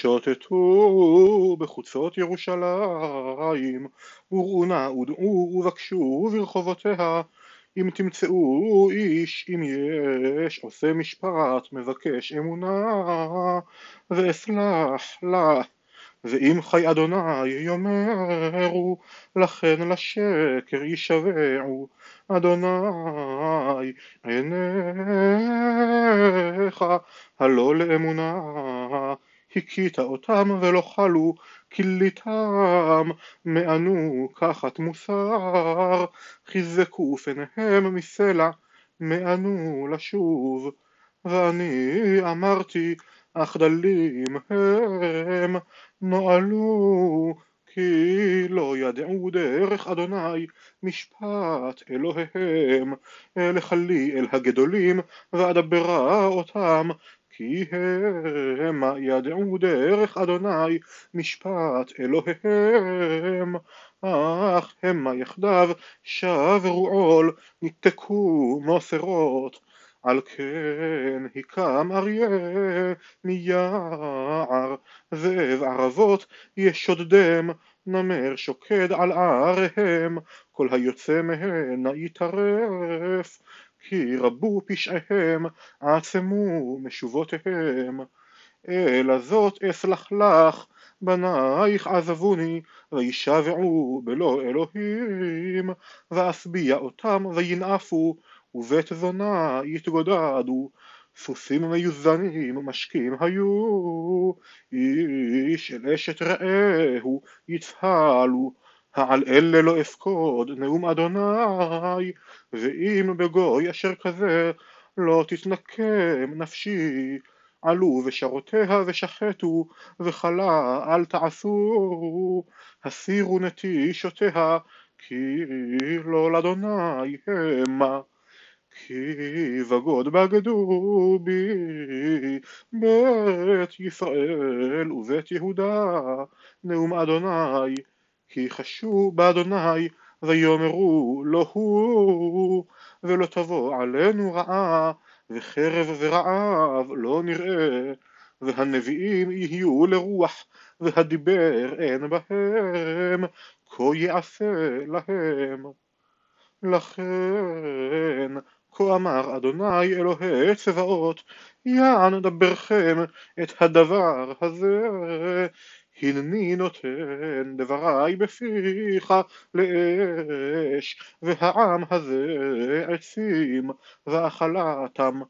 שוטטו בחוצות ירושלים, וראו נא ודעו ובקשו ברחובותיה, אם תמצאו איש אם יש עושה משפט מבקש אמונה ואסלח לה. ואם חי אדוני יאמרו לכן לשקר ישבעו. אדוני עיניך הלא לאמונה הכית אותם ולא חלו כליתם מענו קחת מוסר. חיזקו פניהם מסלע מענו לשוב. ואני אמרתי אך דלים הם נועלו כי לא ידעו דרך אדוני משפט אלוהיהם. לכלי אל הגדולים ואדברה אותם כי המה ידעו דרך אדוני משפט אלוהיהם אך המה יחדיו שברו עול נתקו מוסרות. על כן הקם אריה מיער זאב ערבות ישודדם נמר שוקד על עריהם. כל היוצא מהנה יטרף כי רבו פשעיהם עצמו משובותיהם אלא זאת אסלח לך בנייך עזבוני וישבעו בלא אלוהים ואשביע אותם וינאפו ובית זונה יתגודדו. סוסים מיוזנים משקים היו איש אל אשת רעהו יצהלו העל אלה לא אפקוד נאום אדוני ואם בגוי אשר כזה לא תתנקם נפשי עלו בשרותיה ושחטו וכלה אל תעשו הסירו נטישותיה כי לא לאדוני המה כי בגוד בגדו בי בית ישראל ובית יהודה נאום אדוני כי חשו באדוני ויאמרו לא הוא ולא תבוא עלינו רעה וחרב ורעב לא נראה והנביאים יהיו לרוח והדיבר אין בהם כה יעשה להם. לכן כה אמר אדוני אלוהי צבאות יען דברכם את הדבר הזה הנני נותן דברי בפיך לאש והעם הזה עצים ואכלתם.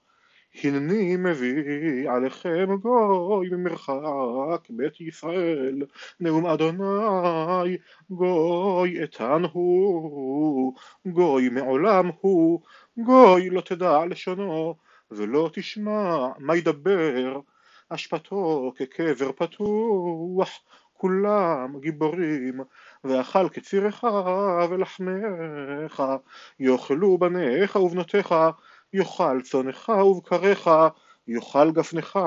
הנני מביא עליכם גוי ממרחק בית ישראל נאום אדוני גוי איתן הוא גוי מעולם הוא גוי לא תדע לשונו ולא תשמע מה ידבר אשפתו כקבר פתוח כולם גיבורים ואכל כצירך ולחמך. יאכלו בניך ובנותיך יאכל צונך ובקריך יאכל גפנך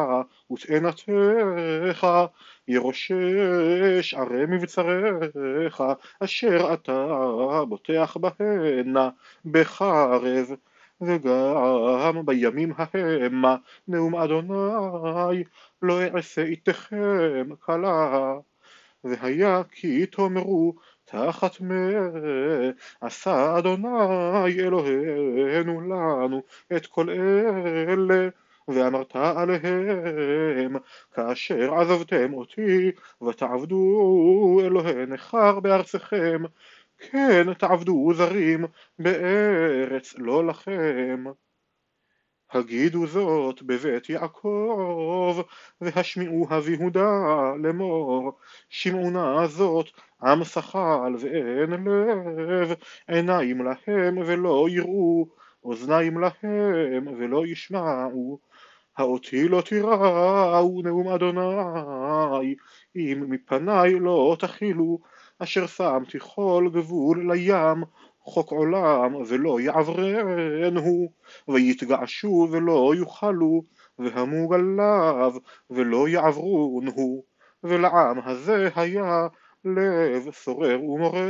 ותאנתך ירושש ערי מבצריך אשר אתה בוטח בהנה בחרב וגם בימים ההמה נאום אדוני לא אעשה איתכם כלה. והיה כי תאמרו תחת מה עשה אדוני אלוהינו לנו את כל אלה ואמרת עליהם כאשר עזבתם אותי ותעבדו אלוהי נכר בארצכם כן תעבדו זרים בארץ לא לכם. הגידו זאת בבית יעקב והשמיעוה ביהודה לאמור. שמעונה זאת עם שכל ואין לב. עיניים להם ולא יראו אוזניים להם ולא ישמעו. האותי לא תיראו נאום אדוני אם מפניי לא תכילו אשר שמתי כל גבול לים חוק עולם ולא יעברנו ויתגעשו ולא יוכלו והמוג עליו ולא יעברונו ולעם הזה היה לב סורר ומורה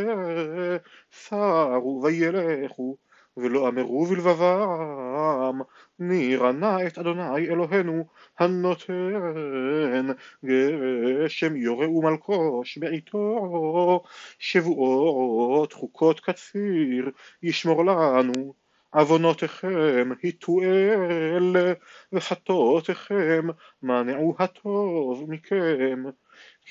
סרו וילכו ולא אמרו בלבבם נירנה את אדוני אלוהינו הנותן גשם יורה ומלקוש בעיתו שבועות חוקות קציר ישמור לנו עוונותיכם היטו אל וחטאותיכם מנעו הטוב מכם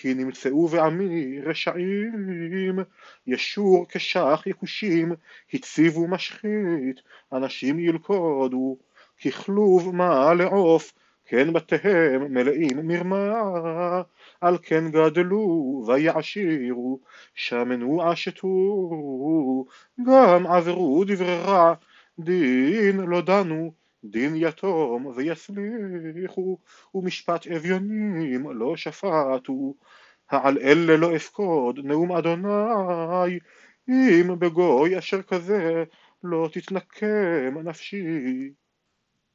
כי נמצאו בעמי רשעים ישור כשח יכושים הציבו משחית אנשים ילכודו ככלוב מה לעוף כן בתיהם מלאים מרמה על כן גדלו ויעשירו שמנו עשתו גם עברו דברי רע דין לא דנו דין יתום ויסליחו ומשפט אביונים לא שפטו. העל אלה לא אפקוד נאום אדוני אם בגוי אשר כזה לא תתנקם נפשי.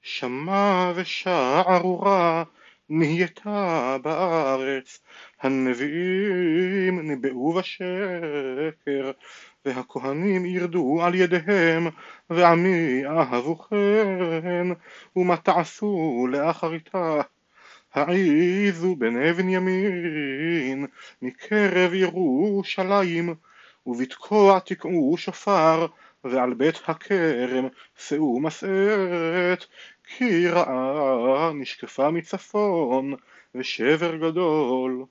שמע ושעה ארורה נהייתה בארץ הנביאים ניבאו בשקר והכהנים ירדו על ידיהם ועמי אהבו כן ומה תעשו לאחריתה? העיזו בני בנימין מקרב ירושלים ובתקוע תקעו שופר ועל בית הכרם שאו מסעת כי רעה נשקפה מצפון ושבר גדול